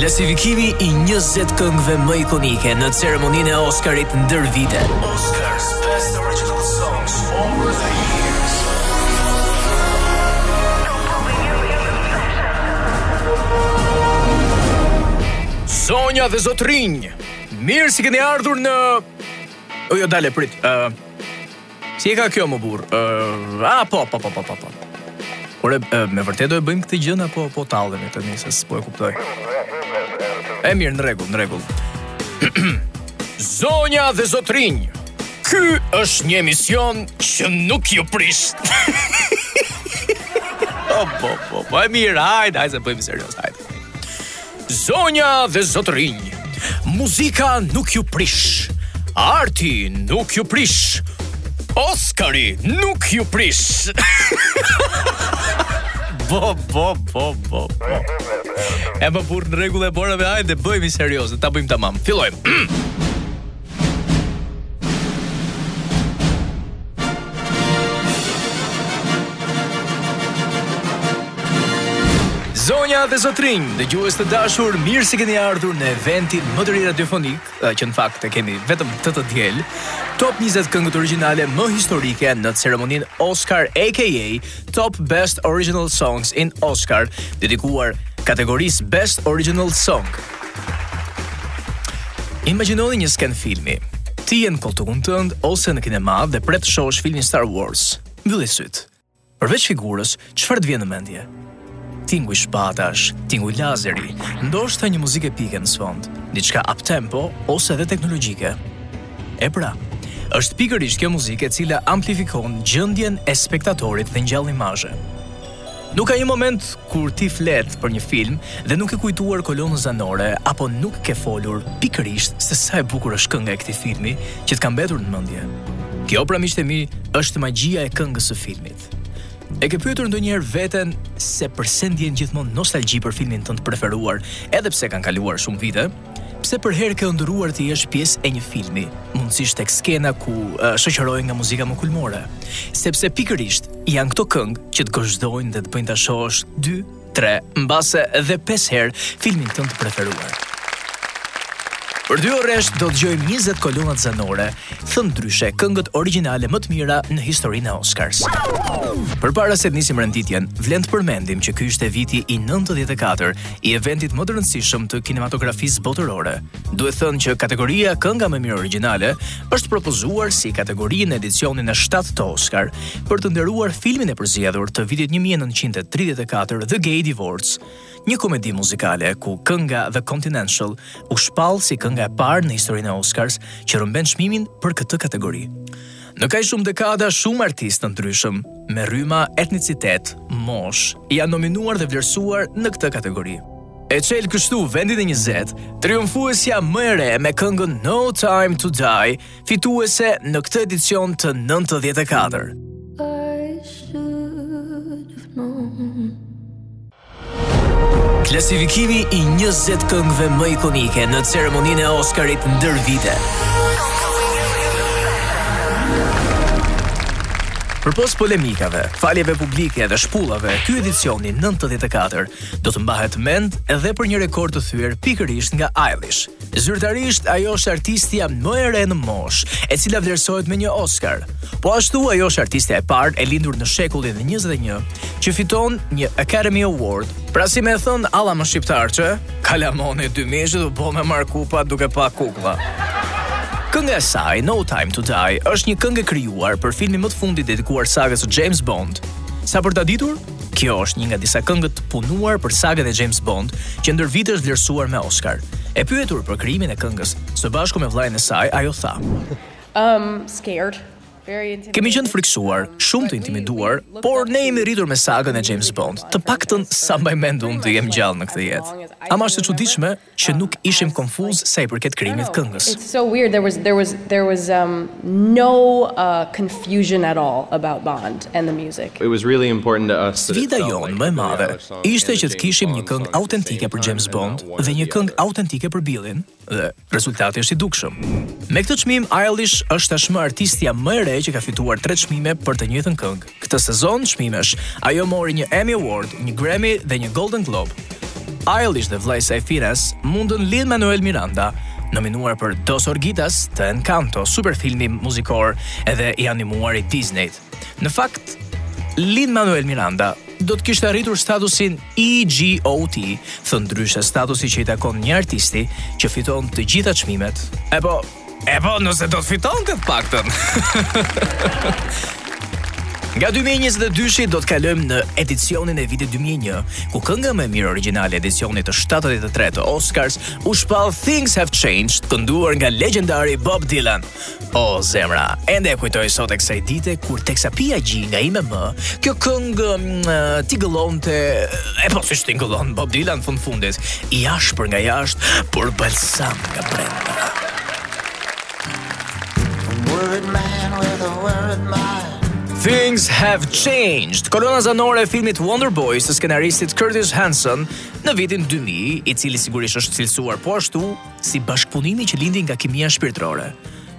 Klasifikimi i 20 këngëve më ikonike në ceremoninë e Oscarit ndër vite. Oscars Best Original Songs Over the Years. Zonja dhe zotërinj, mirë se keni ardhur në... O jo, dale, prit. Uh... Si e ka kjo më burr? Uh, a po, po, po, po, po. po. Ore, me vërtet do e bëjmë këtë gjë apo po tallemi tani se s'po e kuptoj. E mirë, në rregull, në rregull. Zonja dhe zotërinj, ky është një emision që nuk ju prish. po, po, po, po, e mirë, hajde, hajde, bëjmë serioz, hajde. Zonja dhe zotërinj, muzika nuk ju prish, arti nuk ju prish, Oskari nuk ju prish. bo, bo, bo, bo, bo. E më burr në rregull e bërë, hajde, bëjmë serioze, ta bëjmë tamam. Fillojmë. Zonja dhe zotërinj, dëgjues të dashur, mirë se keni ardhur në eventin më të ri radiofonik, që në fakt e kemi vetëm këtë të diel, top 20 këngët origjinale më historike në ceremoninë Oscar AKA Top Best Original Songs in Oscar, dedikuar kategorisë Best Original Song. Imagjinoni një skenë filmi. Ti je në kolltukun tënd ose në kinema dhe pret të shohësh filmin Star Wars. Mbylli sytë. Përveç figurës, çfarë të vjen në mendje? Tinguj shpatash, tinguj lazeri, ndoshta një muzikë epike në sfond, diçka up tempo ose edhe teknologjike. E pra, është pikërisht kjo muzikë e cila amplifikon gjendjen e spektatorit dhe ngjall imazhe. Nuk ka një moment kur ti flet për një film dhe nuk ke kujtuar kolonën zanore apo nuk ke folur pikërisht se sa e bukur është kënga e këtij filmi që të ka mbetur në mendje. Kjo pra miqtë e mi është magjia e këngës së filmit. E ke pyetur ndonjëherë veten se përse ndjen gjithmonë nostalgji për filmin tënd të preferuar, edhe pse kanë kaluar shumë vite? Pse përherë ke ëndërruar të jesh pjesë e një filmi, mundësisht tek skena ku uh, shoqërohen nga muzika më kulmore? Sepse pikërisht janë këto këngë që të gozhdojnë dhe të bëjnë ta shohësh 2, 3, mbase dhe 5 herë filmin tënd të preferuar. Për dy orë rresht do dëgjojmë 20 kolonat zanore Thënë ndryshe, këngët origjinale më të mira në historinë e Oscars. Përpara se të nisim renditjen, vlen të përmendim që ky ishte viti i 94 i eventit më të rëndësishëm të kinematografisë botërore. Duhet thënë që kategoria Kënga më mirë origjinale është propozuar si kategori në edicionin e 7 të Oscar për të nderuar filmin e përzgjedhur të vitit 1934 The Gay Divorce. një komedi muzikale ku kënga The Continental u shpall si kënga e parë në historinë e Oscars që rrëmben çmimin për këtë kategori. Në kaq shumë dekada, shumë artistë të ndryshëm me rryma, etnicitet, moshë, janë nominuar dhe vlerësuar në këtë kategori. E çel kështu vendin e 20, triumfuesja më e re me këngën No Time to Die, fituese në këtë edicion të 94. Klasifikimi i 20 këngëve më ikonike në ceremoninë e Oscarit ndër vite. Përpos polemikave, faljeve publike dhe shpullave, ky edicion i 94 do të mbahet mend edhe për një rekord të thyer pikërisht nga Eilish. Zyrtarisht, ajo është artistja më e re në moshë, e cila vlerësohet me një Oscar. Po ashtu, ajo është artistja e parë e lindur në shekullin e 21 që fiton një Academy Award. Pra si me e thonë alla shqiptarçe, kalamoni 2000-ës u bo me marrë kupa duke pa kukla. Kënga e saj, No Time to Die, është një këngë e krijuar për filmin më të fundit dedikuar sagës së James Bond. Sa për ta ditur, Kjo është një nga disa këngët të punuar për sagën e James Bond, që ndër vite është vlerësuar me Oscar. E pyetur për krijimin e këngës, së bashku me vëllain e saj, ajo tha: Um, scared. Kemi qenë të frikësuar, shumë të intimiduar, por ne jemi rritur me sagën e James Bond. Të paktën sa mbaj mend unë të jem gjallë në këtë jetë. Ama është e çuditshme, që nuk ishim konfuzë sa i përket krijimit të këngës. It's so weird, there was, there was, there was um, no uh, confusion at all about Bond and the music. It was really important to us. Sfida jonë më e madhe ishte që të kishim një këngë autentike për James Bond dhe një këngë autentike për Billin dhe rezultati është i dukshëm. Me këtë çmim Eilish është tashmë artistja më e re që ka fituar tre çmime për të njëjtën këngë. Këtë sezon çmimesh, ajo mori një Emmy Award, një Grammy dhe një Golden Globe. Eilish dhe vëllai i saj Finneas mundën Lin Manuel Miranda, nominuar për Dos Oruguitas të Encanto, superfilmi muzikor edhe i animuar i Disney. Në fakt, Lin Manuel Miranda do të kishte arritur statusin EGOT, thënë ndryshe statusi që i takon një artisti që fiton të gjitha çmimet. E po E po, nëse do të fitonte të paktën. Nga 2022-shi do të kalojmë në edicionin e vitit 2001, ku kënga më e mirë origjinale e edicionit të 73 të Oscars u shpall Things Have Changed, kënduar nga legjendari Bob Dylan. O zemra, ende e kujtoj sot e kësaj dite kur teksa pija gji nga ime më, kjo këngë mm, tingëllonte, e po siç tingëllon Bob Dylan fundfundit, i ashpër nga jashtë, por balsam nga brenda. Things have changed. Kolona zanore e filmit Wonder Boys të skenaristit Curtis Hanson në vitin 2000, i cili sigurisht është cilësuar po ashtu si bashkëpunimi që lindi nga kimia shpirtërore.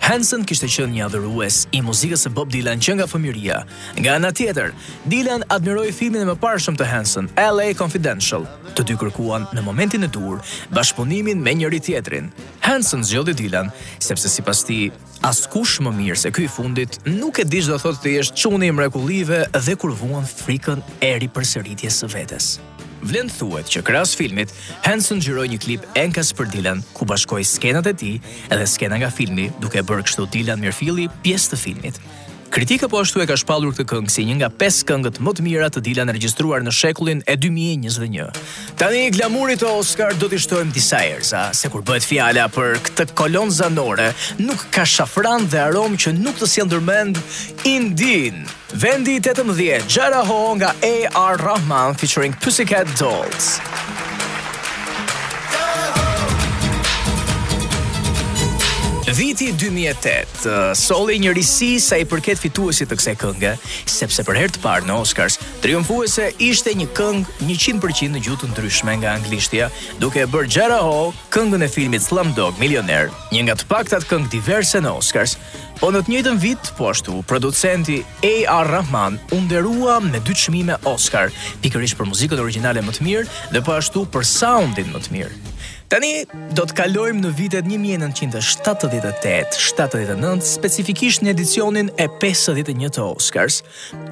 Hanson kishte qenë një adhurues i muzikës së Bob Dylan që nga fëmijëria. Nga ana tjetër, Dylan admiroi filmin e mëparshëm të Hanson, LA Confidential, Të dy kërkuan në momentin e duhur bashkëpunimin me njëri-tjetrin. Hanson zgjodhi Dylan, sepse sipas tij, askush më mirë se ky i fundit nuk e di ç'do thotë të jesh çuni i mrekullive dhe kur vuan frikën e ripërsëritjes së vetes. Vlen t'thuhet që krahas filmit, Hanson xhiroi një klip enkas për Dylan, ku bashkoi skenat e tij edhe skena nga filmi, duke e bërë kështu Dylan mirëfilli pjesë të filmit. Kritika po ashtu e ka shpallur këtë këngë si një nga pesë këngët më të mira të Dylan regjistruar në shekullin e 2021. Tani glamurit të Oscar do t'i shtojmë disa erëza, se kur bëhet fjala për këtë kolonë zanore, nuk ka shafran dhe aromë që nuk të sjell ndër mend Indinë. Vendi 18, Jai Ho nga AR Rahman featuring Pussycat Dolls. Viti 2008 të solli një risi sa i përket fituesit të kësaj kënge, sepse për herë të parë në Oscars, triumfuese ishte një këngë 100% në gjuhë të ndryshme nga anglishtja, duke e bërë Jai Ho këngën e filmit Slumdog Millionaire, një nga të paktat këngë diverse në Oscars. Po në të njëjtën vit, po ashtu, producenti A.R. Rahman u nderua me dy çmime Oscar, pikërisht për muzikën origjinale më të mirë dhe po ashtu për soundin më të mirë. Tani do të kalojmë në vitet 1978-79, specifikisht në edicionin e 51 të Oscars,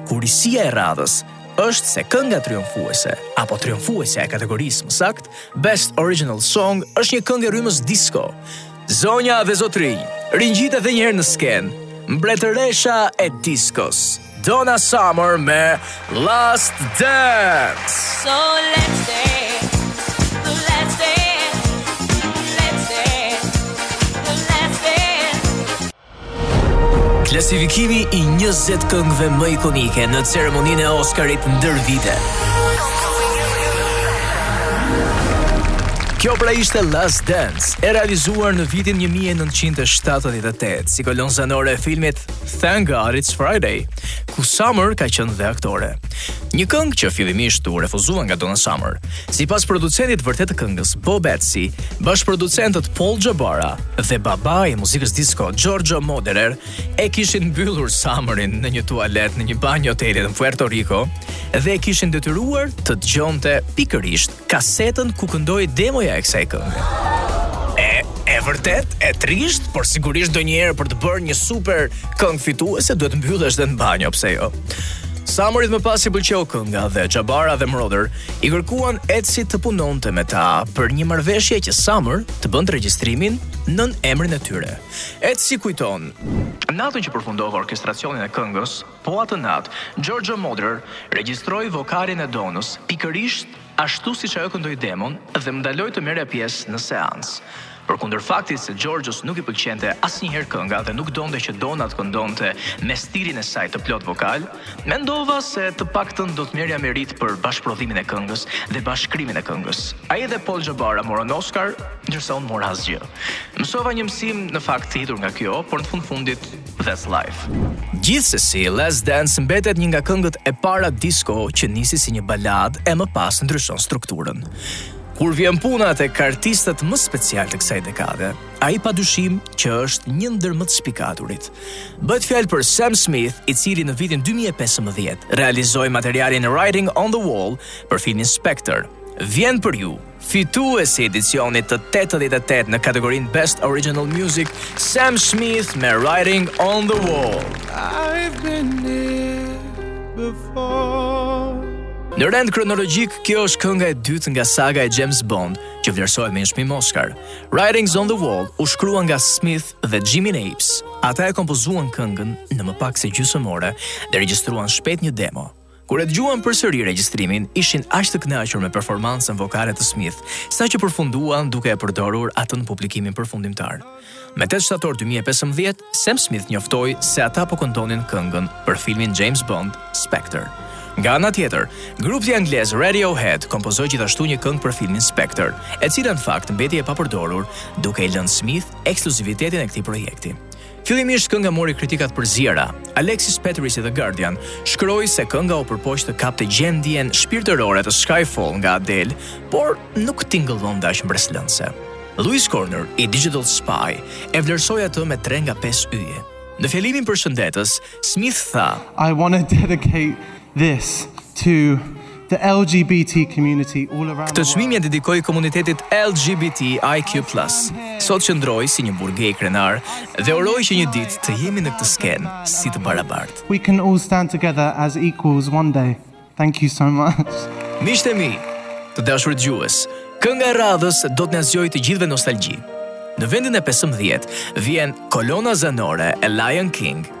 kur risia e radhës është se kënga triumfuese, apo triumfuesja e kategorisë më saktë, Best Original Song është një këngë e rrymës disco. Zonja dhe zotërinj, ringjitet edhe njëherë në skenë, mbretëresha e diskos. Donna Summer me Last Dance. So let's dance. Let's dance. Let's dance. Let's dance. Klasifikimi i 20 këngëve më ikonike në ceremoninë e Oscarit ndër vite. Kjo pra ishte Last Dance, e realizuar në vitin 1978 si kolonë zanore e filmit Thank God It's Friday, ku Summer ka qenë dhe aktore. Një këngë që fillimisht u refuzua nga Donna Summer. Sipas producentit të vërtetë të këngës, Bob Esty, bashkëproducentët Paul Jabara dhe babai i muzikës disco Giorgio Moroder e kishin mbyllur Summerin në një tualet në një banjë hoteli në Puerto Rico dhe e kishin detyruar të dëgjonte pikërisht kasetën ku këndohej demoja e kësaj kënge. E vërtetë e trishtë, por sigurisht ndonjëherë për të bërë një super këngë fituese duhet të mbyllesh dhe në banjo, pse jo. Summerit më pas i pëlqeu kënga dhe Xhabara dhe Moroder i kërkuan Esty të punonte me ta për një marrëveshje që Summer të bënte regjistrimin nën emrin e tyre. Esty kujton, Natën që përfundova orkestracionin e këngës, Po atë natë, Xhorxho Moroder regjistroi vokalin e Donës pikërisht ashtu siç ajo këndoi demon dhe më ndaloi të merrja pjesë në seancë. Përkundër faktit se Xhorxhos nuk i pëlqente asnjëherë kënga dhe nuk donte që Dona të këndonte me stilin e saj të plotë vokal, mendova se të paktën do të merrja meritë për bashkëprodhimin e këngës dhe bashkëkrimin e këngës. Ai dhe Pol Xhabara morën Oscar, ndërsa unë mora asgjë. Mësova një mësim në fakt të hidhur nga kjo, por në fund fundit, That's life. Gjithsesi, Last Dance mbetet një nga këngët e para disco që nisi si një baladë e më pas ndryshon strukturën. Kur vjen puna tek artistët më specialë të kësaj dekade, ai pa dyshim që është një ndër më të spikaturit. Bëhet fjalë për Sam Smith, i cili në vitin 2015 realizoi materialin Writing's on the Wall për filmin Spectre. Vjen për ju Fituesi i edicionit të tetëdhjetë e tetë në kategorinë Best Original Music, Sam Smith me Writing's on the Wall. I've been here before. Në rend kronologjik, kjo është kënga e dytë nga saga e James Bond, që vlerësohet me një çmim Oscar. Writing's on the Wall u shkrua nga Smith dhe Jimmy Napes. Ata e kompozuan këngën në më pak se gjysmë ore dhe regjistruan shpejt një demo. Kur e dëgjuan përsëri regjistrimin, ishin aq të kënaqur me performancën vokale të Smith, saqë përfunduan duke e përdorur atë në publikimin përfundimtar. Më 8 shtator 2015, Sam Smith njoftoi se ata po këndonin këngën për filmin James Bond Spectre. Nga ana tjetër, grupi anglez Radiohead kompozoi gjithashtu një këngë për filmin Spectre, e cila në fakt mbeti e papërdorur, duke i lënë Smith ekskluzivitetin e këtij projekti. Fillimisht kënga mori kritika të përziera. Alexis Petridis i The Guardian shkroi se kënga u përpoq të kapte gjendjen shpirtërore të Skyfall nga Adele, por nuk tingëllon dhe aq mbresëlënëse. Lewis Corner i Digital Spy e vlerësoi atë me 3 nga 5 yje. Në fjalimin përshëndetës, Smith tha: I want to dedicate this to the LGBT community all around Këtë çmim ia dedikoj komunitetit LGBTIQ+. Sot qëndroj si një burrë gej krenar dhe uroj që një ditë të jemi në këtë skenë si të barabartë. We can all stand together as equals one day. Thank you so much. Miqtë e mi, të dashur dëgjues, kënga e radhës do të na zgjojë të gjithëve nostalgji. Në vendin e 15 vjen kolona zanore e Lion King.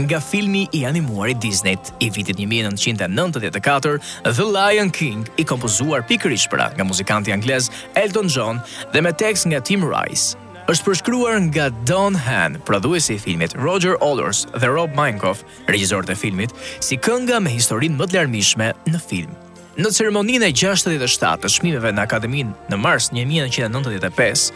nga filmi i animuar i Disney-t i vitit 1994, The Lion King, i kompozuar pikërisht pra nga muzikanti anglez Elton John dhe me tekst nga Tim Rice. Është përshkruar nga Don Hahn, prodhuesi i filmit, Roger Allers dhe Rob Minkoff, regjisorët e filmit, si kënga me historinë më të larmishme në film. Në ceremoninë e 67 të çmimeve në Akademinë në mars 1995,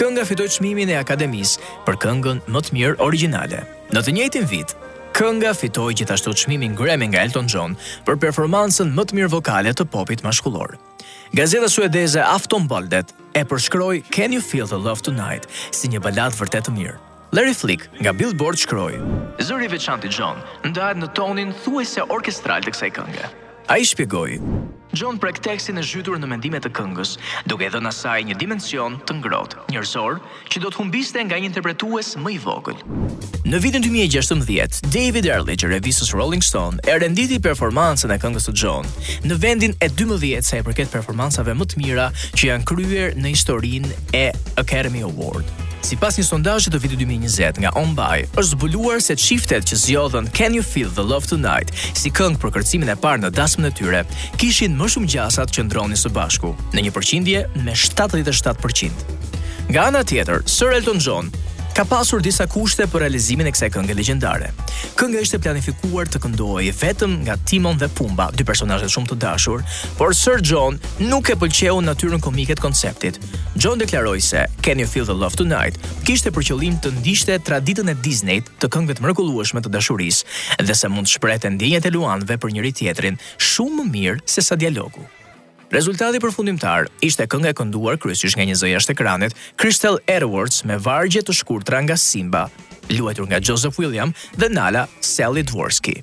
kënga fitoi çmimin e Akademisë për këngën më të mirë origjinale. Në të njëjtin vit, kënga fitoi gjithashtu çmimin Grammy nga Elton John për performancën më të mirë vokale të popit mashkullor. Gazeta suedeze Aftonbladet e përshkroi Can You Feel the Love Tonight si një baladë vërtet të mirë. Larry Flick nga Billboard shkroi. Zëri i veçantë i John ndahet në tonin thuajse orkestral të kësaj kënge. Ai shpjegoi. John prek tekstin e zhytur në mendime të këngës, duke i dhënë asaj një dimension të ngrohtë, njerëzor, që do të humbiste nga një interpretues më i vogël. Në vitin dy mijë e gjashtëmbëdhjetë, David Ehrlich i revistës Rolling Stone e renditi performancën e këngës së John në vendin e dymbëdhjetë sa i përket performancave më të mira që janë kryer në historinë e Academy Award. Sipas një sondazhi të vitit 2020 nga OnBuy, është zbuluar se çiftet që zgjodhën Can You Feel The Love Tonight si këngë për kërcimin e parë në dasmën e tyre, kishin më shumë gjasa të qëndronin së bashku, në një përqindje me 77%. Nga ana tjetër, Sir Elton John ka pasur disa kushte për realizimin e kësaj kënge legjendare. Kënga ishte planifikuar të këndohej vetëm nga Timon dhe Pumba, dy personazhe shumë të dashur, Por Sir John nuk e pëlqeu natyrën komike të konceptit. John deklaroi se Can You Feel the Love Tonight kishte për qëllim të ndiqte traditën e Disney-t të këngëve të mrekullueshme të dashurisë dhe se mund të shprehte ndjenjat e luanëve për njëri-tjetrin shumë më mirë sesa dialogu. Rezultati përfundimtar ishte kënga e kënduar kryesisht nga një zë jashtë ekranit, Kristle Edwards me vargje të shkurtra nga Simba, luajtur nga Joseph William dhe Nala Sally Dworsky.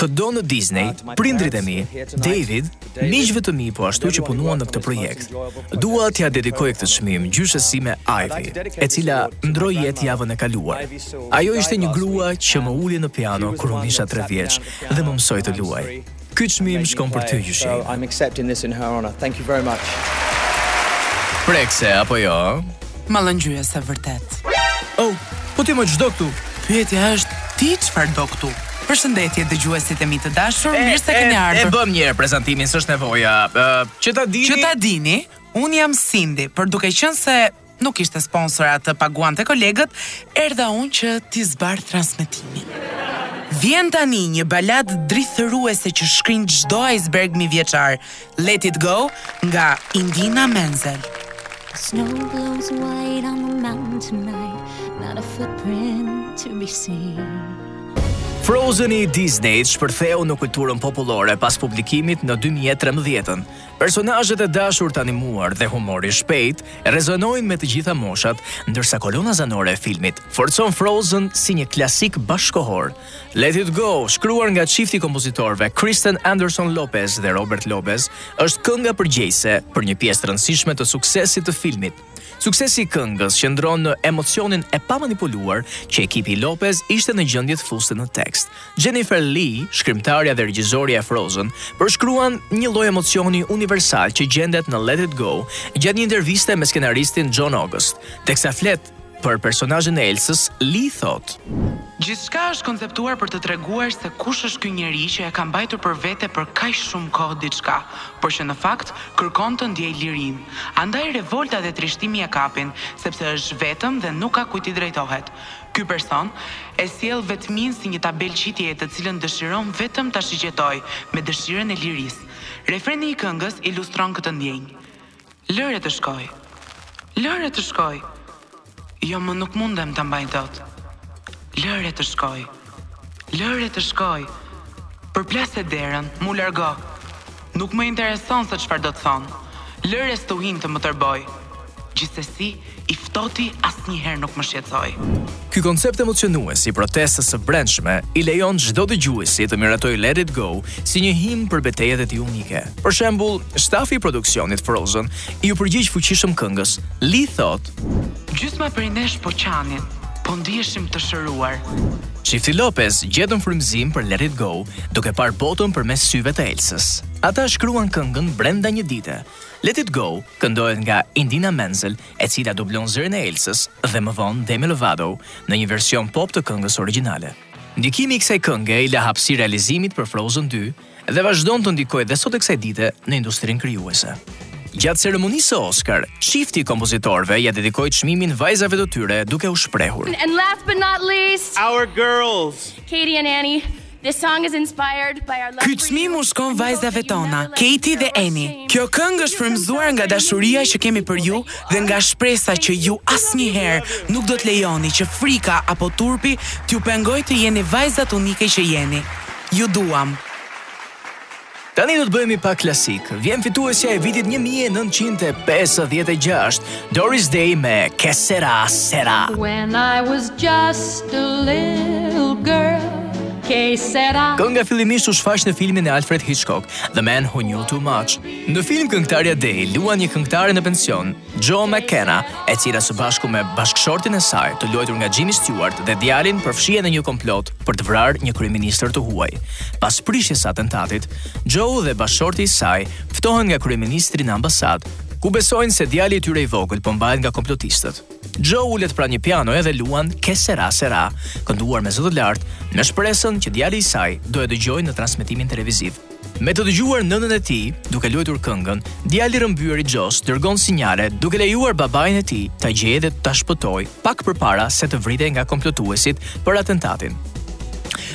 Këdo në Disney, prindërit e mi, David, miqve të mi po ashtu që punuan në këtë projekt. Dua t'ia dedikoj këtë çmim gjyshes sime Ivy, e cila ndërroi jetë javën e kaluar. Ajo ishte një grua që më uli në piano kur unë isha tre vjeç dhe më mësoi të luaj. Ky çmim shkon për ty gjyshja ime. Prekëse apo jo? Mallëngjyese vërtet. Oh, po ti mo ç'do këtu? Pyetja është, ti çfarë do këtu? Përshëndetje dëgjuesit e mi të dashur, mirë se keni ardhur. E bëmë një herë prezantimin, s'është nevoja. Që ta dini. Që ta dini, unë jam Cindy, por duke qenë se nuk kishte sponsora të paguante kolegët, erdha unë që t'i zbardh transmetimin. Vjen tani një baladë drithëruese që shkrin çdo ajsberg mijëvjeçar, Let it go nga Indina Menzel. The snow glows white on the mountain tonight Not a footprint to be seen Frozen i Disney shpërtheu në kulturën popullore pas publikimit në 2013. Personazhet e dashur të animuar dhe humori i shpejtë rezonojnë me të gjitha moshat, ndërsa kolona zanore e filmit forcon Frozen si një klasik bashkëkohor. Let It Go, shkruar nga çifti i kompozitorëve Kristen Anderson Lopez dhe Robert Lopez, është kënga përgjegjëse për një pjesë të rëndësishme të suksesit të filmit. Suksesi i këngës qëndron në emocionin e pamanipuluar që ekipi i Lopez ishte në gjendje të fuste në tekst. Jennifer Lee, shkrimtarja dhe regjizorja e Frozen, përshkruan një lloj emocioni universal që gjendet në Let It Go gjatë një interviste me skenaristin John August, teksa flet Për personazhin e Elsës, Lee thotë, Gjithçka është konceptuar për të treguar se kush është ky njeri që e ka mbajtur për vete për kaq shumë kohë diçka, por që në fakt kërkon të ndjejë lirinë. Andaj revolta dhe trishtimi e kapin, sepse është vetëm dhe nuk ka kujt t'i drejtohet. Ky person e sjell vetminë si një tabelë qitjeje të cilën dëshiron vetëm ta shigjetojë me dëshirën e lirisë. Refreni i këngës ilustron këtë ndjenjë. Lëre të shkojë. Lëre të shkojë. Jo më nuk mundem ta mbaj dot. Lëre të shkojë. Lëre të shkojë. Përplase derën, m'u largo. Nuk më intereson se çfarë do të thonë. Lëre stuhinë të më tërbojë. Gjithsesi, I ftohti asnjëherë nuk më shqetësoi. Ky koncept emocionues i protestës së brendshme i lejon çdo dëgjuesi të miratojë Let It Go si një himn për betejat e tij unike. Për shembull, stafi i produksionit Frozen iu përgjigj fuqishëm këngës. Lee thotë, Gjysma prej nesh po qanin, po ndiheshim të shëruar. Çifti Lopez gjetën frymëzim për Let It Go, duke parë botën përmes syve të Elsës. Ata shkruajnë këngën brenda një dite, Let It Go këndohet nga Indina Menzel, e cila dublon zërin e Elsës dhe më vonë Demi Lovato në një version pop të këngës origjinale. Ndikimi i kësaj kënge i la hapësirë realizimit për Frozen 2 dhe vazhdon të ndikojë dhe sot e kësaj dite në industrinë krijuese. Gjatë ceremonisë së Oscar, çifti i kompozitorëve ia dedikoi çmimin vajzave të tyre duke u shprehur. And last but not least, our girls, Katie and Annie. Ky çmim u shkon vajzave tona, Katie dhe Annie. Kjo këngë është frymëzuar nga dashuria që kemi për ju dhe nga shpresa që ju asnjëherë nuk do të lejoni që frika apo turpi t'ju pengojë të jeni vajzat unike që jeni. Ju duam! Tani do të bëhemi pak klasik. Vjen fituesja e vitit 1956, Doris Day me Que sera sera. When I was just a little girl, que sera. Kënga fillimisht u shfaq në filmin e Alfred Hitchcock, The Man Who Knew Too Much. Në film këngëtarja Day luan një këngëtare në pension, Joe McKenna, e cila së bashku me bashkëshortin e saj, të luajtur nga Jimmy Stewart dhe djalin, përfshihen në një komplot për të vrarë një kryeministër të huaj. Pas prishjes së atentatit, Joe dhe bashkëshorti i saj ftohen nga kryeministri në ambasadë, ku besojnë se djali i tyre i vogël po mbahet nga komplotistët. Joe ulet pranë një pianoje dhe luan Que sera sera, kënduar me zë të lartë, me shpresën që djali i saj do e dëgjojë në transmetimin televiziv. Me të dëgjuar nënën e tij, duke luajtur këngën, djali i rrëmbyer i Joe-s dërgon sinjale duke lejuar babain e tij ta gjejë dhe ta shpëtojë pak përpara se të vritej nga komplotuesit për atentatin.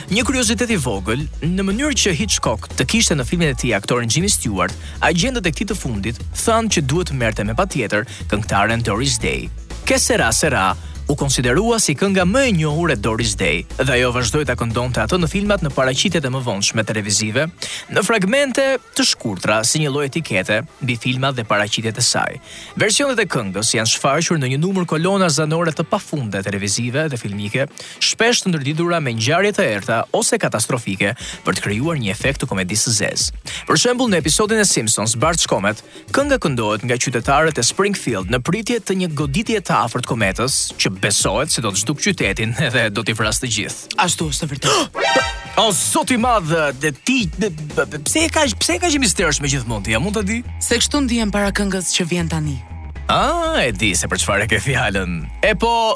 Një kuriozitet i vogël, në mënyrë që Hitchcock të kishte në filmin e tij aktorin Jimmy Stewart, agjentët e këtij të fundit thanë që duhet të merrte me patjetër këngëtaren Doris Day. Que sera sera, u konsiderua si kënga më e njohur e Doris Day dhe ajo vazhdoi ta këndonte atë në filmat në paraqitjet e mëvonshme televizive, në fragmente të shkurtra si një lloj etikete mbi filmat dhe paraqitjet e saj. Versionet e këngës janë shfaqur në një numër kolona zanore të pafundme televizive dhe filmike, shpesh të ndërlidhura me ngjarje të errëta ose katastrofike për të krijuar një efekt të komedisë së zezë. Për shembull, në episodin e Simpsons Bart's Comet Kënga këndohet nga qytetarët e Springfield në pritje të një goditjeje të afërt kometës, që besohet se do të zhdukë qytetin edhe do t'i vrasë të gjithë. Ashtu është e vërtetë. O zot i madh, dhe ti pse je ka pse je kaq e mistershme gjithmonë ti, a mund ta di? Se kështu ndihem para këngës që vjen tani. Ah, e di se për çfarë e ke fjalën. E po,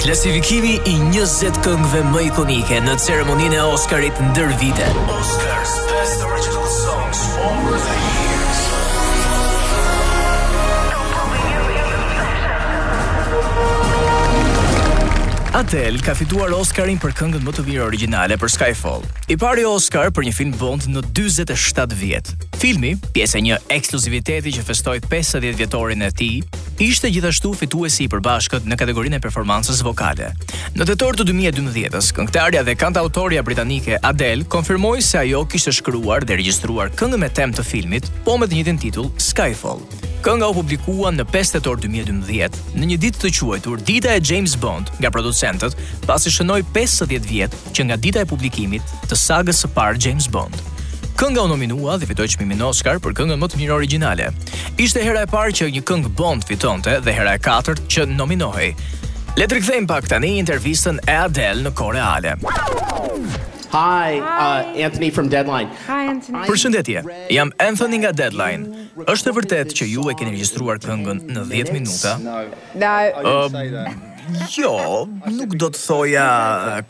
Klasifikimi i 20 këngëve më ikonike në ceremoninë e Oscarit ndër vite. Oscars Best Original Songs Over the Years. Adele ka fituar Oscarin për këngën më të mirë origjinale për Skyfall. I pari Oscar për një film Bond në 47 vjet. Filmi, pjesë e një ekskluziviteti që festoi 50 vjetorin e tij, Ishte gjithashtu fituesi i përbashkët në kategorinë e performancës vokale. Në tetor të 2012-s, këngëtarja dhe kantautorja britanike Adele konfirmoi se ajo kishte shkruar dhe regjistruar këngën me temë të filmit, po me të njëjtin titull, Skyfall. Kënga u publikua në 5 tetor 2012, në një ditë të quajtur Dita e James Bond nga producentët, pasi shënoi 50 vjet që nga dita e publikimit të sagës së parë James Bond. Kënga u nominua dhe fitoi çmimin Oscar për këngën më të mirë origjinale. Ishte hera e parë që një këngë Bond fitonte dhe hera e katërt që nominohej. Le të rikthejmë pak tani intervistën e Adele në kohë reale. Hi, uh, Anthony from Deadline. Hi, Anthony. Përshëndetje, jam Anthony nga Deadline. Është e vërtetë që ju e keni regjistruar këngën në 10 minuta? No. No. Uh, Jo, nuk do të thoja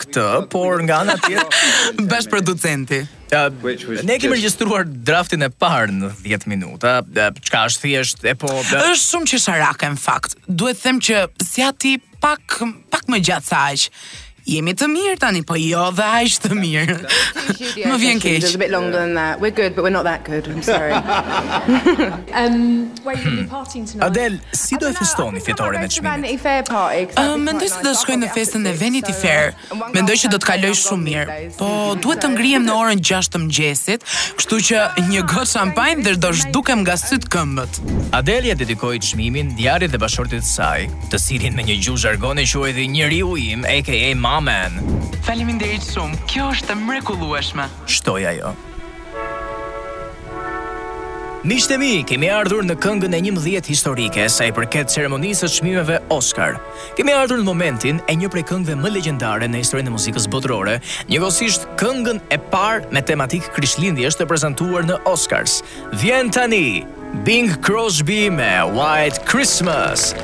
këtë, por nga ana tjetër bash producenti. Ne kemi regjistruar draftin e parë në 10 minuta, çka është thjesht e po. Është shumë qesharake në fakt. Duhet të them që zgjati pak pak më gjatë se aq. Jemi të mirë tani, po jo dhe aq të mirë. Më vjen keq. It's a bit longer than that. We're good, but we're not that good. I'm sorry. Um, where will you be partying tonight? Adele, si do e festoni fitoren e çmimit? Mendoj se do të shkoj në festën e Vanity Fair. Mendoj që do të kaloj shumë mirë. Po duhet të ngrihem në orën 6 të mëngjesit, kështu që një gotë shampanjë dhe do zhdukem nga sytë këmbët. Adele ia dedikoi çmimin djalit dhe bashkëshortit të saj, të cilin me një gjuhë zhargoni quajti njeriu im aka my man. Faleminderit shumë, kjo është e mrekullueshme! shtoi ajo. Miqtë e mi, kemi ardhur në këngën e njëmbëdhjetë historike sa i përket ceremonisë së çmimeve Oscar. Kemi ardhur në momentin e një prej këngëve më legjendare në historinë e muzikës botërore, njëkohësisht këngën e parë me tematikë Krishtlindjesh të prezantuar në Oscars. Vjen tani Bing Crosby me White Christmas.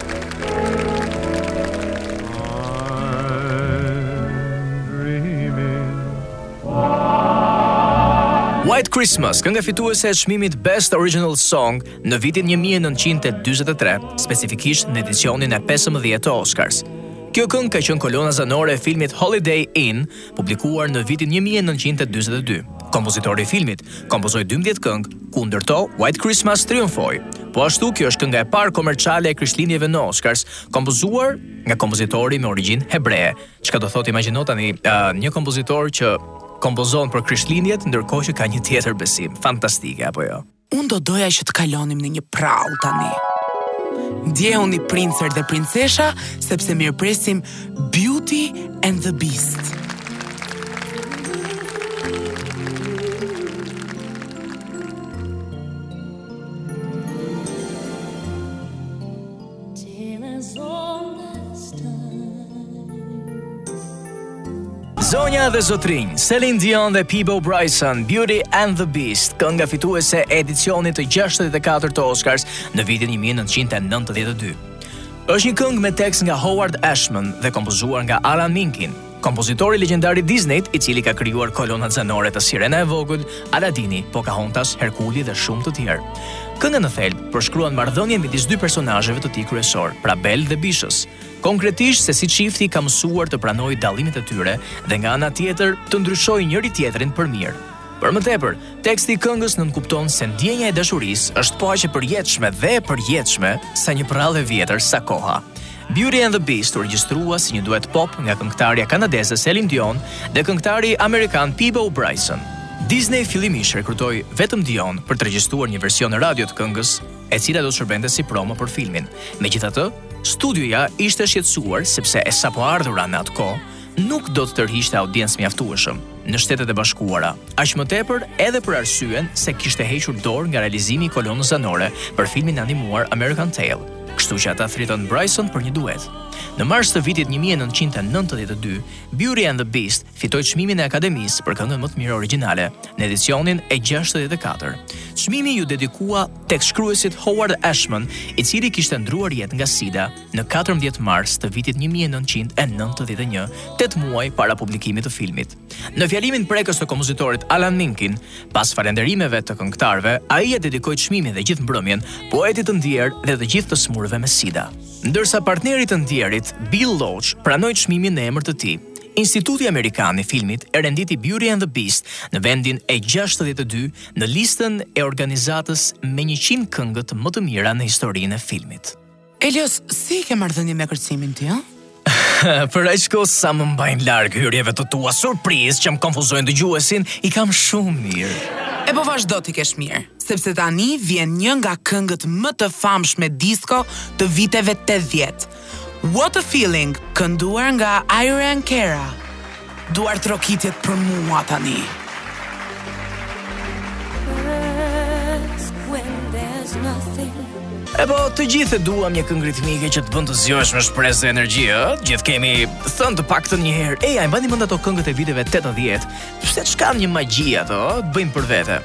White Christmas, kënga fituese e çmimit Best Original Song, Në vitin një mijë e nëntëqind e dyzet e tre, specifikisht në edicionin e pesëmbëdhjetë të Oscars, kjo këngë ka qenë kolona zanore e filmit Holiday Inn, publikuar në vitin një mijë e nëntëqind e dyzet e dy. Kompozitori i filmit kompozoi dymbëdhjetë këngë, ku ndër to White Christmas triumfoi. Po ashtu, kjo është kënga e parë komerciale e Krishtlindjeve në Oscars, kompozuar nga kompozitori me origjinë hebree. Çka do thotë imagjino tani uh, një kompozitor që kompozon për Krishtlindjet ndërkohë që ka një tjetër besim. Fantastike apo jo? Unë do doja që të kalonim në një prall tani. Ndjehuni princër dhe princesha sepse mirëpresim Beauty and the Beast. Zonja dhe zotërinj, Celine Dion dhe Peebo Bryson, Beauty and the Beast, kënga fituese e edicionit të 64 të Oscars në vitin 1992. Është një këngë me tekst nga Howard Ashman dhe kompozuar nga Alan Menken. Kompozitori legjendar i Disney-t, i cili ka krijuar kolonat zanore të Sirena e Vogël, Aladini, Pocahontas, Herkuli dhe shumë të tjerë. Kënga në thelb përshkruan marrëdhënien midis dy personazheve të tij kryesor, pra Belle dhe Bishës, konkretisht se si çifti ka mësuar të pranojë dallimet e tyre dhe nga ana tjetër të ndryshojë njëri-tjetrin për mirë. Për më tepër, teksti i këngës nënkupton se ndjenja e dashurisë është po aq e përjetshme dhe e përjetshme sa një prallë e vjetër sa koha. Beauty and the Beast u regjistrua si një duet pop nga këngëtarja kanadeze Celine Dion dhe këngëtari amerikan Peebo Bryson. Disney fillimisht rekrutoi vetëm Dion për të regjistruar një version radio të këngës, e cila do të shërbente si promo për filmin. Megjithatë, studioja ishte shqetësuar sepse e sapoardhura në atë kohë nuk do të tërhiqte audiencë mjaftueshëm. në Shtetet e Bashkuara, aq më tepër edhe për arsyen se kishte hequr dorë nga realizimi i kolonës zanore për filmin e animuar American Tail, kështu që ata thirrën Bryson për një duet. Në mars të vitit 1992, Beauty and the Beast fitoi çmimin e Akademisë për këngën më të mirë origjinale në edicionin e 64. Çmimi iu dedikua tekstshkruesit Howard Ashman, i cili kishte ndrruar jetë nga sida. në katërmbëdhjetë mars të vitit një mijë e nëntëqind e nëntëdhjetë e një, tetë muaj para publikimit të filmit. Në fjalimin prekës të kompozitorit Alan Menken, pas falënderimeve të këngëtarëve, ai e dedikoi çmimin dhe gjithë mbrëmjen poetit të ndjerë dhe të gjithë të smurëve me sida. Ndërsa partneri i të ndjerit, Bill Lauch, pranoi çmimin në emër të tij. Instituti Amerikan i Filmit e renditi Beauty and the Beast në vendin e 62 në listën e organizatës me 100 këngët më të mira në historinë e filmit. Elios, si i ke marrëdhëniet me kërcimin ti, ëh? Për aq kohë sa më mbajnë larg hyrjeve të tua surprizë që më konfuzojnë dëgjuesin, i kam shumë mirë. E po vazhdo t'i kesh mirë, sepse tani vjen një nga këngët më të famshme disco të viteve 80. What a feeling, kënduar nga Irene Cara. Duartrokitjet për mua tani. E po, të gjithë e duam një këngë ritmike që të bën të zgjohesh me shpresë dhe energji, ë? Të gjithë kemi thënë të paktën një herë, "Ej, a i mbani mend ato këngët e viteve 80." Pse ç'kanë një magji ato, të bëjnë për vete.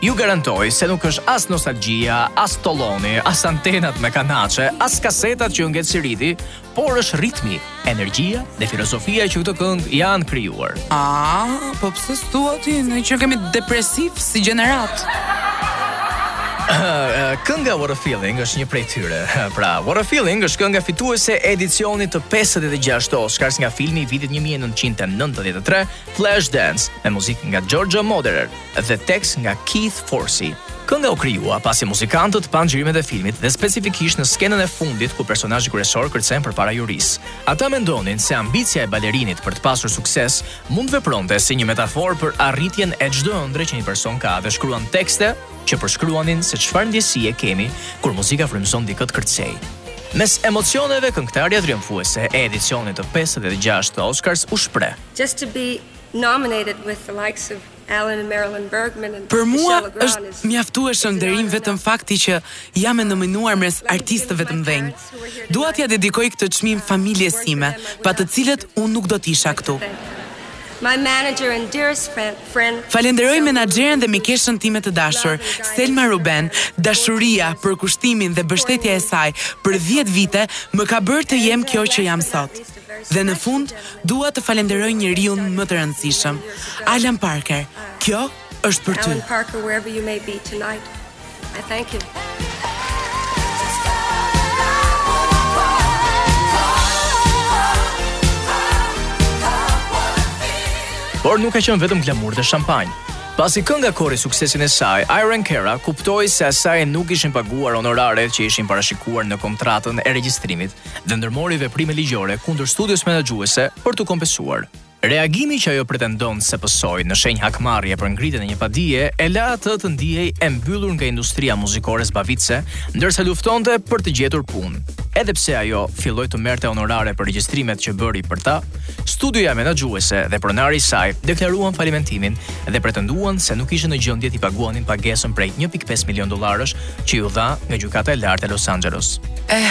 Ju garantoj se nuk është as nostalgjia, as tolloni, as antenat me kanaçe, as kasetat që u ngec shiriti, por është ritmi, energjia dhe filozofia që këto këngë janë krijuar. Ah, po pse s'thua ti që jemi depresiv si gjeneratë? kënga What a Feeling është një prej tyre. Pra, What a Feeling është kënga fituese e edicionit të 56 të Oscars nga filmi i vitit 1993, Flashdance, me muzikë nga Giorgio Moroder. dhe tekst nga Keith Forsey. Kënga u krijua pasi muzikantët panë xhirimet e filmit dhe specifikisht në skenën e fundit ku personazhi kryesor kërcen përpara jurisë. Ata mendonin se ambicia e balerinit për të pasur sukses mund të vepronte si një metaforë për arritjen e çdo ëndrre që një person ka dhe shkruan tekste që përshkruanin se çfarë ndjesie kemi kur muzika frymëzon dikë të kërcejë. Mes emocioneve, këngëtarja triumfuese e edicionit të 56 të Oscars u shpreh. Just to be nominated with the likes of Për mua është mjaftueshëm nderim vetëm fakti që jam e nominuar mes artistëve të mëdhenj. Dua t'ia dedikoj këtë çmim familjes sime, pa të cilët unë nuk do të isha këtu. Falenderoj menaxheren dhe mikeshën time të dashur, Selma Ruben, dashuria, përkushtimin dhe mbështetja e saj për dhjetë vite më ka bërë të jem kjo që jam sot. Dhe në fund, dua të falenderoj njeriun më të rëndësishëm, Alan Parker. Kjo është për ty. Alan Parker, wherever you may be tonight. I thank you. Por nuk ka qenë vetëm glamur dhe shampanjë. Pasi kënga korri suksesin e saj, Irene Cara kuptoi se asaj nuk i ishin paguar honoraret që ishin parashikuar në kontratën e regjistrimit dhe ndërmori veprime ligjore kundër studios menaxhuese për t'u kompensuar. Reagimi që ajo pretendon se pësoi në shenjë hakmarrje për ngritjen e një padie e la atë të ndihej e mbyllur nga industria muzikore zbavitëse, ndërsa luftonte për të gjetur punë. Edhe pse ajo filloi të merrte honorare për regjistrimet që bëri për ta, studioja menaxhuese dhe pronari i saj deklaruan falimentimin dhe pretenduan se nuk ishte në gjendje t'i paguanin pagesën prej 1.5 milionë dollarësh që iu dha nga Gjykata e Lartë e Los Angeles. Eh,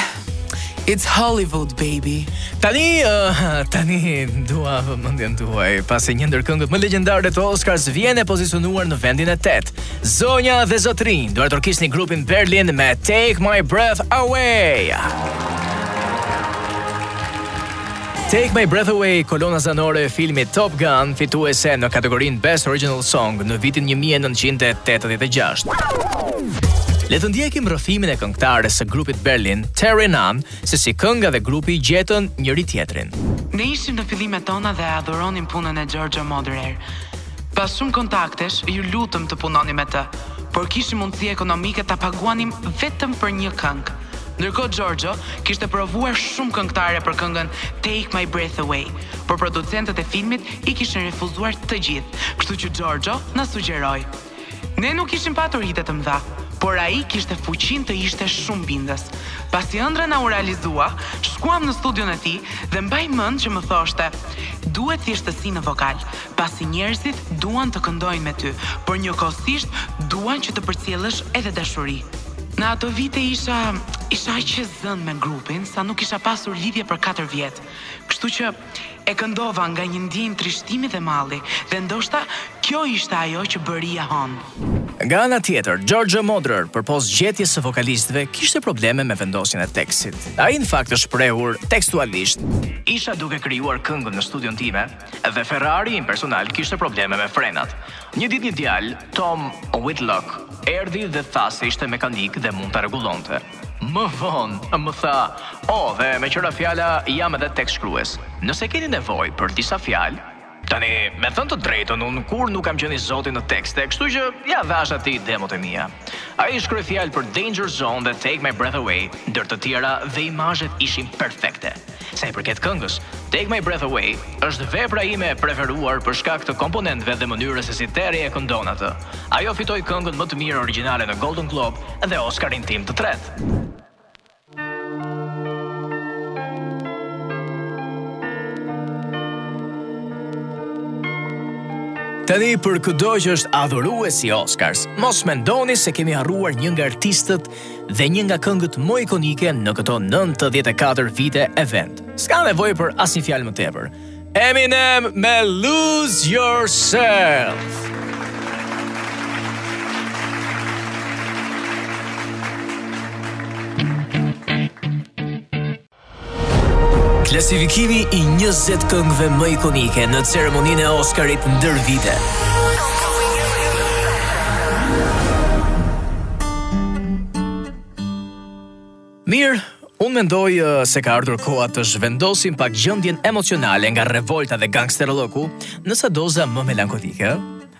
It's Hollywood baby. Tani uh, tani dua vëmendjen tuaj, pasi një ndër këngët më legjendare të Oscars vjen e pozicionuar në vendin e 8. Zonja dhe zotërinj, duartrokisni grupin Berlin me Take My Breath Away. Take My Breath Away, kolona zanore e filmit Top Gun, fituese në kategorinë Best Original Song në vitin 1986. Le të ndjekim rrëfimin e këngëtares së grupit Berlin, Terri Nunn, se si kënga dhe grupi gjetën njëri-tjetrin. Ne ishim në fillimet tona dhe adhuronim punën e Giorgio Moroder. Pas shumë kontaktesh, iu lutëm të punonim me të, por kishim mundësi ekonomike ta paguanim vetëm për një këngë. Ndërkohë Giorgio kishte provuar shumë këngëtare për këngën Take My Breath Away, por producentët e filmit i kishin refuzuar të gjithë, kështu që Giorgio na sugjeroi. Ne nuk kishim patur hite të mëdha, por ai kishte fuqinë të ishte shumë bindës. Pasi ëndrra na u realizua, shkuam në studion e tij dhe mbaj mend që më thoshte, Duhet thjeshtësi në vokal, pasi njerëzit duan të këndojnë me ty, por njëkohësisht duan që të përcjellësh edhe dashuri. Në ato vite isha, isha aq e zënë me grupin sa nuk kisha pasur lidhje për katër vjet, kështu që e këndova nga një ndjenjë trishtimi dhe malli dhe ndoshta kjo ishte ajo që bëri jehonë. Nga ana tjetër, Giorgio Moroder, përpos gjetjes së vokalistëve, kishte probleme me vendosjen e tekstit. Ai në fakt është shprehur tekstualisht, Isha duke krijuar këngën në studion time, Dhe Ferrari im personal kishte probleme me frenat. Një ditë një djalë, Tom Whitlock, erdhi dhe tha se ishte mekanik dhe mund ta rregullonte. Më vonë më tha, "O, oh, dhe meqë ra fjala jam edhe tekstshkrues. Nëse keni nevojë për disa fjalë, tani me thënë të drejtën unë kurrë nuk kam qenë i zoti në tekste, kështu që ia dhashë atij demot e mia. Ai shkroi fjalë për Danger Zone dhe Take My Breath Away, ndër të tjera dhe imazhet ishin perfekte. Sa i përket këngës, Take My Breath Away është vepra ime e preferuar për shkak të komponentëve dhe mënyrës se si Terri e këndon atë. Ajo fitoi këngën më të mirë origjinale në Golden Globe dhe Oscar-in tim të tretë. Tani për këdo që është adhurues i Oscars, mos mendoni se kemi harruar një nga artistët dhe një nga këngët më ikonike në këto 94 vite event. S'ka nevojë për asnjë fjalë më tepër. Eminem me Lose Yourself. Klasifikimi i 20 këngëve më ikonike në ceremoninë e Oscarit ndër vite. Mirë, unë mendoj uh, se ka ardhur koha të zhvendosim pak gjendjen emocionale nga revolta dhe gangsterolloku, në ca doza më melankolike,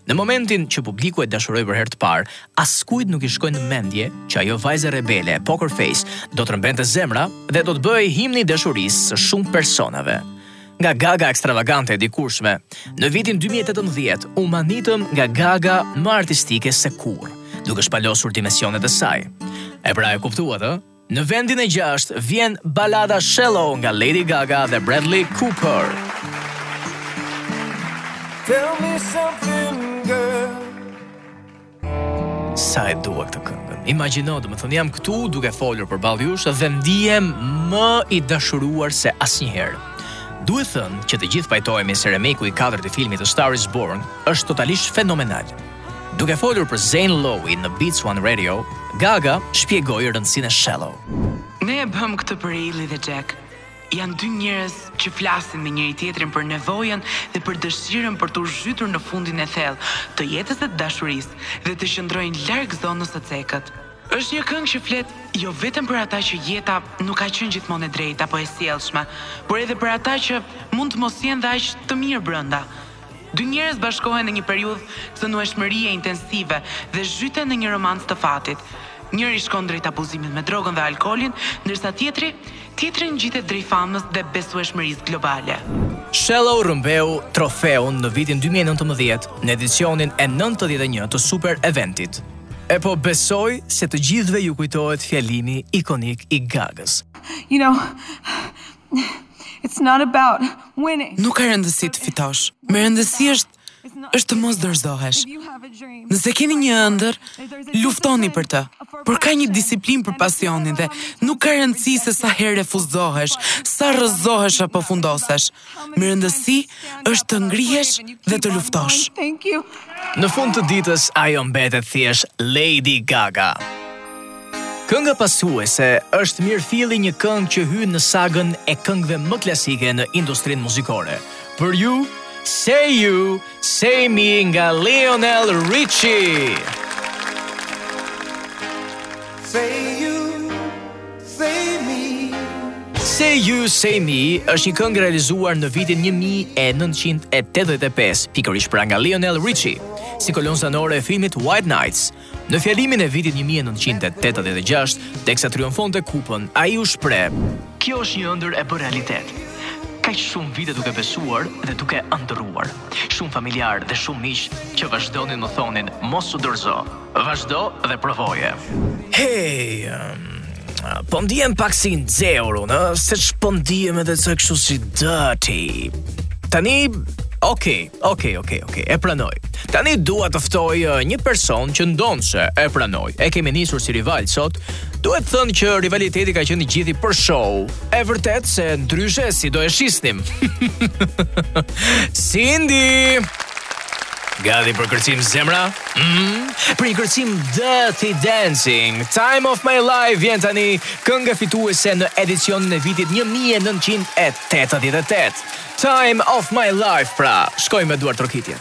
Në momentin që publiku e dashuroi për herë të parë, askujt nuk i shkoi në mendje që ajo vajzë rebele, poker face, do të rëmbente zemra dhe do të bëhej himni i dashurisë së shumë personave. Nga Gaga ekstravagante e dikurshme, në vitin 2018 u mahnitëm nga Gaga më artistike se kurrë, duke shpalosur dimensionet e saj. E pra e kuptuat, ë? Në vendin e gjashtë vjen balada Shallow nga Lady Gaga dhe Bradley Cooper. Tell me something girl. Sa e dua këtë këngë. Imagjino, domethënë jam këtu duke folur përballë jush dhe ndihem më i dashuruar se asnjëherë. Duhet thënë që të gjithë pajtohemi se remake-u i katërt i filmit The Star is Born është totalisht fenomenal. Duke folur për Zane Lowe në Beats One Radio, Gaga shpjegoi rëndësinë e Shallow. Ne e bëmë këtë për Ally dhe Jack. Janë dy njerëz që flasin me njëri-tjetrin për nevojën dhe për dëshirën për t'u zhytur në fundin e thellë të jetës dhe të dashurisë dhe të qëndrojnë larg zonës së cekët. Është një këngë që flet jo vetëm për ata që jeta nuk ka qenë gjithmonë e drejtë apo e sjellshme, por edhe për ata që mund të mos jenë dhe aq të mirë brenda. Dy njerëz bashkohen në një periudhë cenueshmërie intensive dhe zhyten në një romancë të fatit. Njëri shkon drejt abuzimit me drogën dhe alkoolin, ndërsa tjetri, tjetri ngjitet drejt famës dhe besueshmërisë globale. Shallow rrëmbeu trofeun në vitin dy mijë e nëntëmbëdhjetë në edicionin e nëntëdhjetë e një të super eventit. Epo besoj se të gjithëve ju kujtohet fjalimi ikonik i Gagës. You know, It's not about winning. Nuk ka rëndësi të fitosh. Me rëndësi është është të mos dorëzohesh. Nëse keni një ëndërr, luftoni për të. Por ka një disiplinë për pasionin dhe nuk ka rëndësi se sa herë refuzohesh, sa rrëzohesh apo fundosesh. Me rëndësi është të ngrihesh dhe të luftosh. Në fund të ditës ajo mbetet thjesht Lady Gaga. Kënga pasuese është mirëfilli një këngë që hyn në sagën e këngëve më klasike në industrinë muzikore. Për ju, Say You, Say Me nga Lionel Richie. Say You, Say Me. Say You, Say Me është një këngë realizuar në vitin 1985, pikërisht pra nga Lionel Richie, si kolonë zanore e filmit White Nights, Në fjalimin e vitit një mijë e nëntëqind e tetëdhjetë e gjashtë, teksa triumfonte kupën, ai u shpreh, Kjo është një ëndërr e bërë realitet. Kaq shumë vite duke besuar dhe duke ëndërruar. Shumë familjarë dhe shumë miq që vazhdonin më thonin, Mos u dorëzo. Vazhdo dhe provoje. Hej, po ndihem pak si i nxehur unë, ëh, se ç'po ndihem edhe sa kështu si dirty. Tani, okay, Okej, okay, e pranoj. Tani dua të ftoj uh, një person që ndonëse e pranoj. E kemi nisur si rivalë sot. Duhet thënë që rivaliteti ka qenë i gjithi për show. E vërtetë se ndryshe si do e shisnim. Cindy! Gati për kërcim zemra? Mm, për një kërcim Dirty Dancing. Time of my life vjen tani kënga fituese në edicionin e vitit 1988. Time of my life pra, shko me duartrokitje.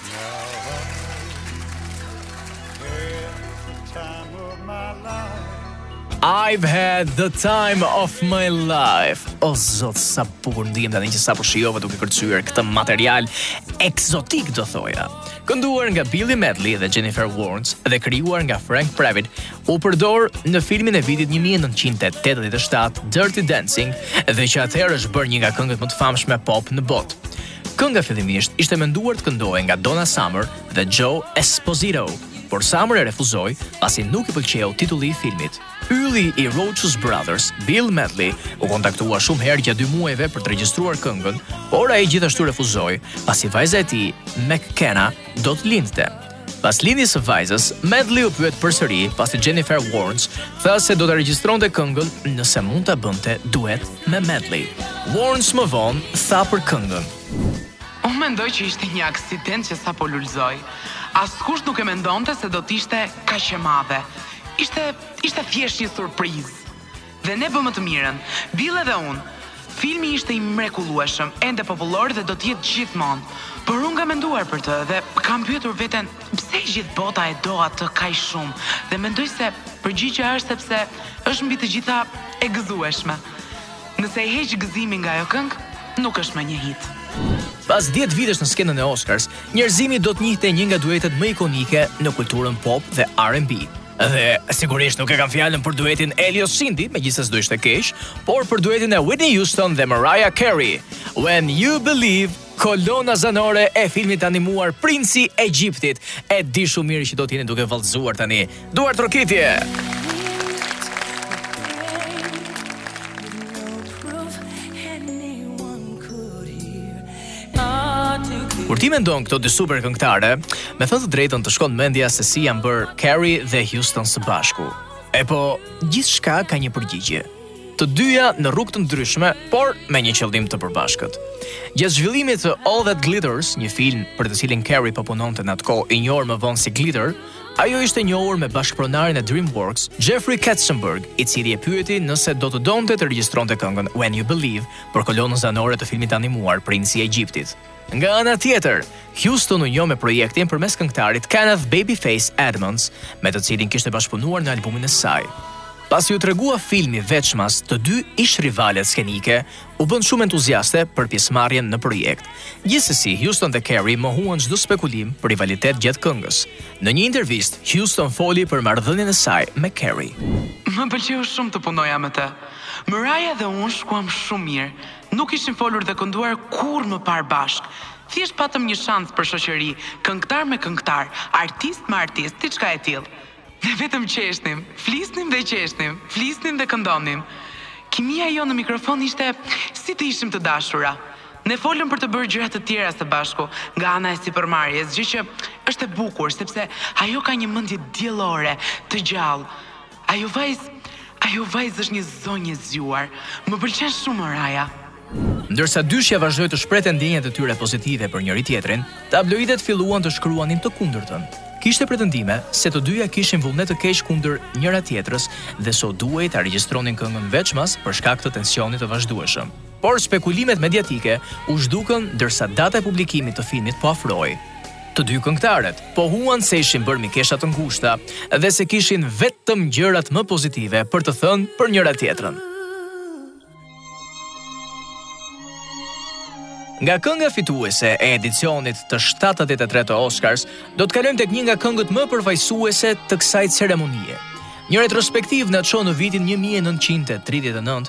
I've had the time of my life. O zot sa bukur ndihem tani që sapo shijova duke kërcyer këtë material ekzotik do thoja. Kënduar nga Bill Medley dhe Jennifer Warnes dhe krijuar nga Franke Previte, u përdor në filmin e vitit 1987 Dirty Dancing dhe që atëherë është bërë një nga këngët më të famshme pop në botë. Kënga fillimisht ishte menduar të këndohej nga Donna Summer dhe Joe Esposito, por Summer e refuzoi pasi nuk i pëlqeu titulli i filmit. Ylli i Righteous Brothers, Bill Medley, u kontaktua shumë herë gjatë dy muajve për të regjistruar këngën, por ai gjithashtu refuzoi, pasi vajza e tij, McKenna, do të lindte. Pas lindjes së vajzës, Medley u pyet përsëri pasi Jennifer Warnes tha se do ta regjistronte këngën nëse mund ta bënte duet me Medley. Warnes më vonë tha për këngën. Unë mendoj që ishte një aksident që sapo lulëzoi. Askush nuk e mendonte se do të ishte kaq e madhe. Ishte ishte thjesht një surprizë. Dhe ne bëmë më të mirën. Bill edhe unë. Filmi ishte i mrekullueshëm, ende popullor dhe do të jetë gjithmonë. Por unë kam menduar për të dhe kam pyetur veten pse e gjithë bota e do atë kaq shumë dhe mendoj se përgjigja është sepse është mbi të gjitha e gëzueshme. Nëse i heq gëzimin nga ajo këngë, nuk është më një hit. Pas dhjetë vitesh në skenën e Oscars, njerëzimi do të njihte një nga duetet më ikonike në kulturën pop dhe R&B. Dhe sigurisht nuk e kam fjalën për duetin Elio Cindy, megjithëse s'do ishte keq, por për duetin e Whitney Houston dhe Mariah Carey, When You Believe, kolona zanore e filmit të animuar Princi i Egjiptit. E di shumë mirë që do të jeni duke vallëzuar tani. Duartrokitje. Kur t'i mendon këto dy super këngëtare, me thënë të drejtën të shkon mendja se si janë bërë Carey dhe Houston së bashku. E po, gjithçka ka një përgjigje. Të dyja në rrugë të ndryshme, por me një qëllim të përbashkët. Gjatë zhvillimit të All That Glitters, një film për të cilin Carey po punonte në atë kohë, i njohur më vonë si Glitter, ajo ishte njohur me bashkëpronarin e DreamWorks, Jeffrey Katzenberg, i cili e pyeti nëse do të donte të regjistronte këngën When You Believe, për kolonën zanore të filmit të animuar Princi i Egjiptit. Nga ana tjetër, Houston u njoh me projektin përmes këngëtarit Kenneth Babyface Edmonds, me të cilin kishte bashkëpunuar në albumin e saj. Pasi u tregua filmi veçmas të dy ish rivalet skenike, u bënë shumë entuziaste për pjesëmarrjen në projekt. Gjithsesi, Houston dhe Carey mohuan çdo spekulim për rivalitet gjatë këngës. Në një intervistë, Houston foli për marrëdhënien e saj me Carey. Më pëlqeu shumë të punoja me të. Mariah dhe unë shkuam shumë mirë. Nuk kishim folur dhe kënduar kurrë më parë bashkë. Thjesht patëm një shans për shoqëri, këngëtare me këngëtare, artiste me artiste, diçka e tillë. Ne vetëm qeshnim, flisnim dhe qeshnim, flisnim dhe këndonim. Kimia jonë në mikrofon ishte si të ishim të dashura. Ne folëm për të bërë gjëra të tjera së bashku, nga ana e sipërmarrjes, gjë që është e bukur, sepse ajo ka një mendje diellore, të gjallë. Ajo vajzë, ajo vajzë është një zonjë e zgjuar. Më pëlqen shumë Mariah. Ndërsa dyshja vazhdoi të shprehte ndjenjat e tyre pozitive për njëri-tjetrin, tabloidet filluan të shkruanin të kundërtën. Kishte pretendime se të dyja kishin vullnet të keq kundër njëra-tjetrës dhe se u duhej ta regjistronin këngën veçmas për shkak të tensionit të vazhdueshëm. Por spekulimet mediatike u zhdukën ndërsa data e publikimit të filmit po afrohej. Të dy këngëtaret pohuan se ishin bërë mikesha të ngushta dhe se kishin vetëm gjërat më pozitive për të thënë për njëra-tjetrën. Nga kënga fituese e edicionit të 73 të Oscars, do të kalojmë tek një nga këngët më përfaqësuese të kësaj ceremonie. Një retrospektivë na çon në vitin 1939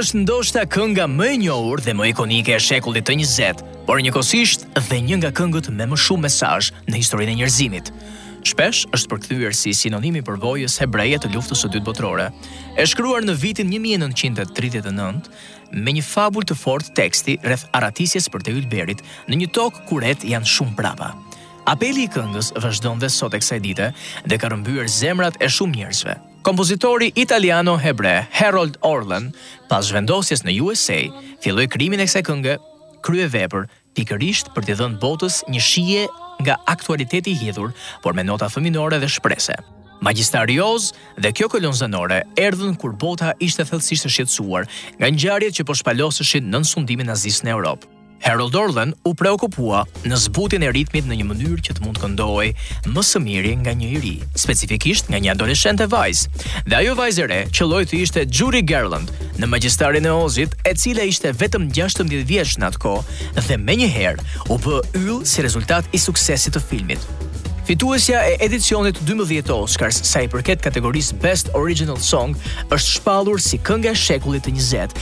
është ndoshta kënga më e njohur dhe më ikonike e shekullit të 20, por njëkohësisht dhe një nga këngët me më shumë mesazh në historinë e njerëzimit. Shpesh është përkthyer si sinonim i përvojës hebreje të luftës së dytë botërore. E shkruar në vitin 1939, me një fabulë të fortë teksti rreth arratisjes përtej ylberit në një tokë ku retë janë shumë prapa. Apeli i këngës vazhdon dhe sot e kësaj dite dhe ka rrëmbyer zemrat e shumë njerëzve. Kompozitori italiano-hebre Harold Arlen, pas zhvendosjes në USA, filloi krijimin e kësaj kënge kryevepër pikërisht për t'i dhënë botës një shije nga aktualiteti i hidhur, por me nota fëminore dhe shprese. Magjistari i Ozit dhe kjo kolonë zanore erdhën kur bota ishte thellësisht e shqetësuar nga ngjarjet që po shpaloseshin nën sundimin nazist në Europë. Harold Arlen u preokupua në zbutjen e ritmit në një mënyrë që të mund të këndohej më së miri nga një i ri, specifikisht nga një adoleshente vajzë. Dhe ajo vajzë e re qëlloi të ishte Judy Garland në Magjistarin e Ozit, e cila ishte vetëm 16 vjeç në atë kohë dhe menjëherë u bë yll si rezultat i suksesit të filmit. Fituesja e edicionit 12 të Oscars sa i përket kategorisë Best Original Song është shpallur si kënga e shekullit të 20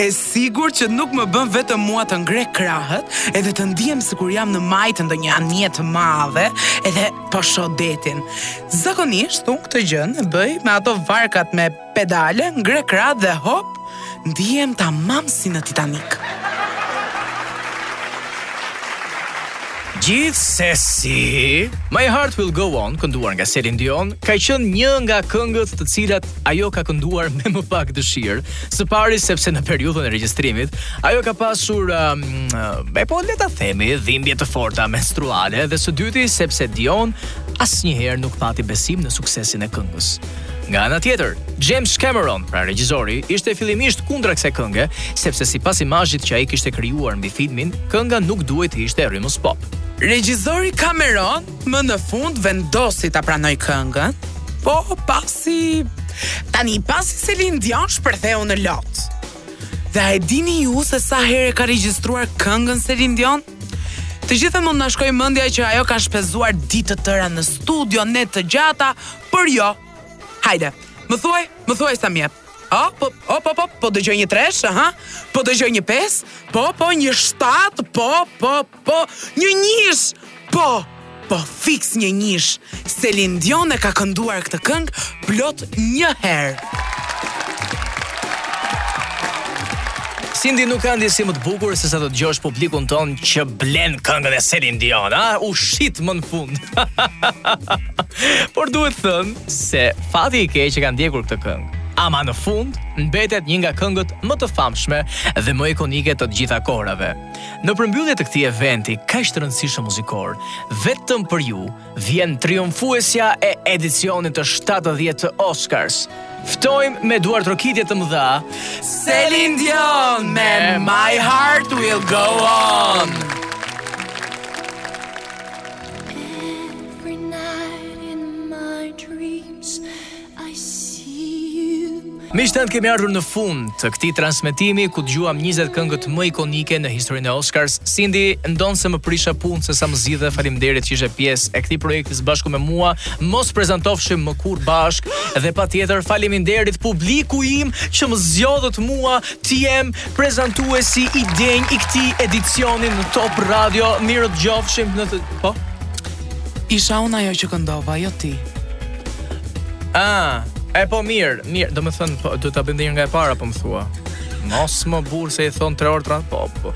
E sigurt që nuk më bën vetëm mua të ngre krahët, edhe të ndihem sikur jam në majë të ndonjë anije të madhe, edhe po shoh detin. Zakonisht unë këtë gjë e bëj me ato varkat me pedale, ngre krahët dhe hop, ndihem tamam si në Titanik. Gjithsesi, My Heart Will Go On, kënduar nga Celine Dion, ka qenë një nga këngët të cilat ajo ka kënduar me më pak dëshirë, Së pari sepse në periudhën e regjistrimit, ajo ka pasur um, e po le ta themi dhimbje të forta menstruale dhe së dyti sepse Dion asnjëherë nuk pati besim në suksesin e këngës. Nga ana tjetër, James Cameron, pra regjizori, ishte fillimisht kundra kësaj kënge, sepse sipas imazhit që ai kishte krijuar mbi filmin, kënga nuk duhej të ishte e rrymës pop. Regjizori Cameron Më në fund vendosi ta pranojë këngën, po pasi tani pasi Celine Dion shpërtheu në lot. Dhe a e dini ju se sa herë e ka regjistruar këngën Celine Dion? Të gjithëve mund na shkojë mendja që ajo ka shpenzuar ditë të tëra në studio, net të gjata, por jo. Hajde, më thuaj, më thuaj sa mjet. O, po, o, po, po, po dëgjoj një tresh, aha, po dëgjoj një pesë, po, po, një shtatë, po, po, Po, një njish! Po, po fiks një njish! Celine Dion e ka kënduar këtë këngë plot një herë. Sindi nuk ka ndjesi më të bukur se sa të dëgjosh publikun tonë që blen këngën e Celine Dion, a? U shit më në fund. Por duhet thënë se fati i keq që ka ndjekur këtë këngë. Ama në fund, mbetet një nga këngët më të famshme dhe më ikonike të të gjitha kohërave. Në përmbyllje të këtij eventi kaq të rëndësishëm muzikor, vetëm për ju vjen triumfuesja e edicionit të 70 të Oscars. Ftojmë me duartrokitje të mëdha Celine Dion me My Heart Will Go On. Miq tanë kemi ardhur në fund të këtij transmetimi ku dëgjuam 20 këngët më ikonike në historinë e Oscars. Cindy, ndonëse më prishe punë se sa më zgjidhe, faleminderit që ishe pjesë e këtij projekti së bashku me mua. Mos prezantofshim më kurrë bashkë dhe patjetër faleminderit publiku im që më zgjodhët mua të jem prezantuesi i denjë i këtij edicioni në Top Radio. Mirë u dëgjofshim në të... Po? Isha unë ajo që këndova, jo ti. Ah, e po mirë, mirë, domethënë, po, do ta bënim nga e para, po më thua. Mos më burrë se i thonë tre orë tranë, po, po.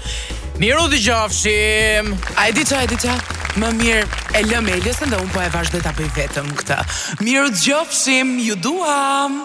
Mirë u dëgjofshim! A e di ça, a e di ça, më mirë, e lëm e lësën dhe unë po e vazhdoj ta bëj vetëm këtë. Mirë u dëgjofshim, ju duam!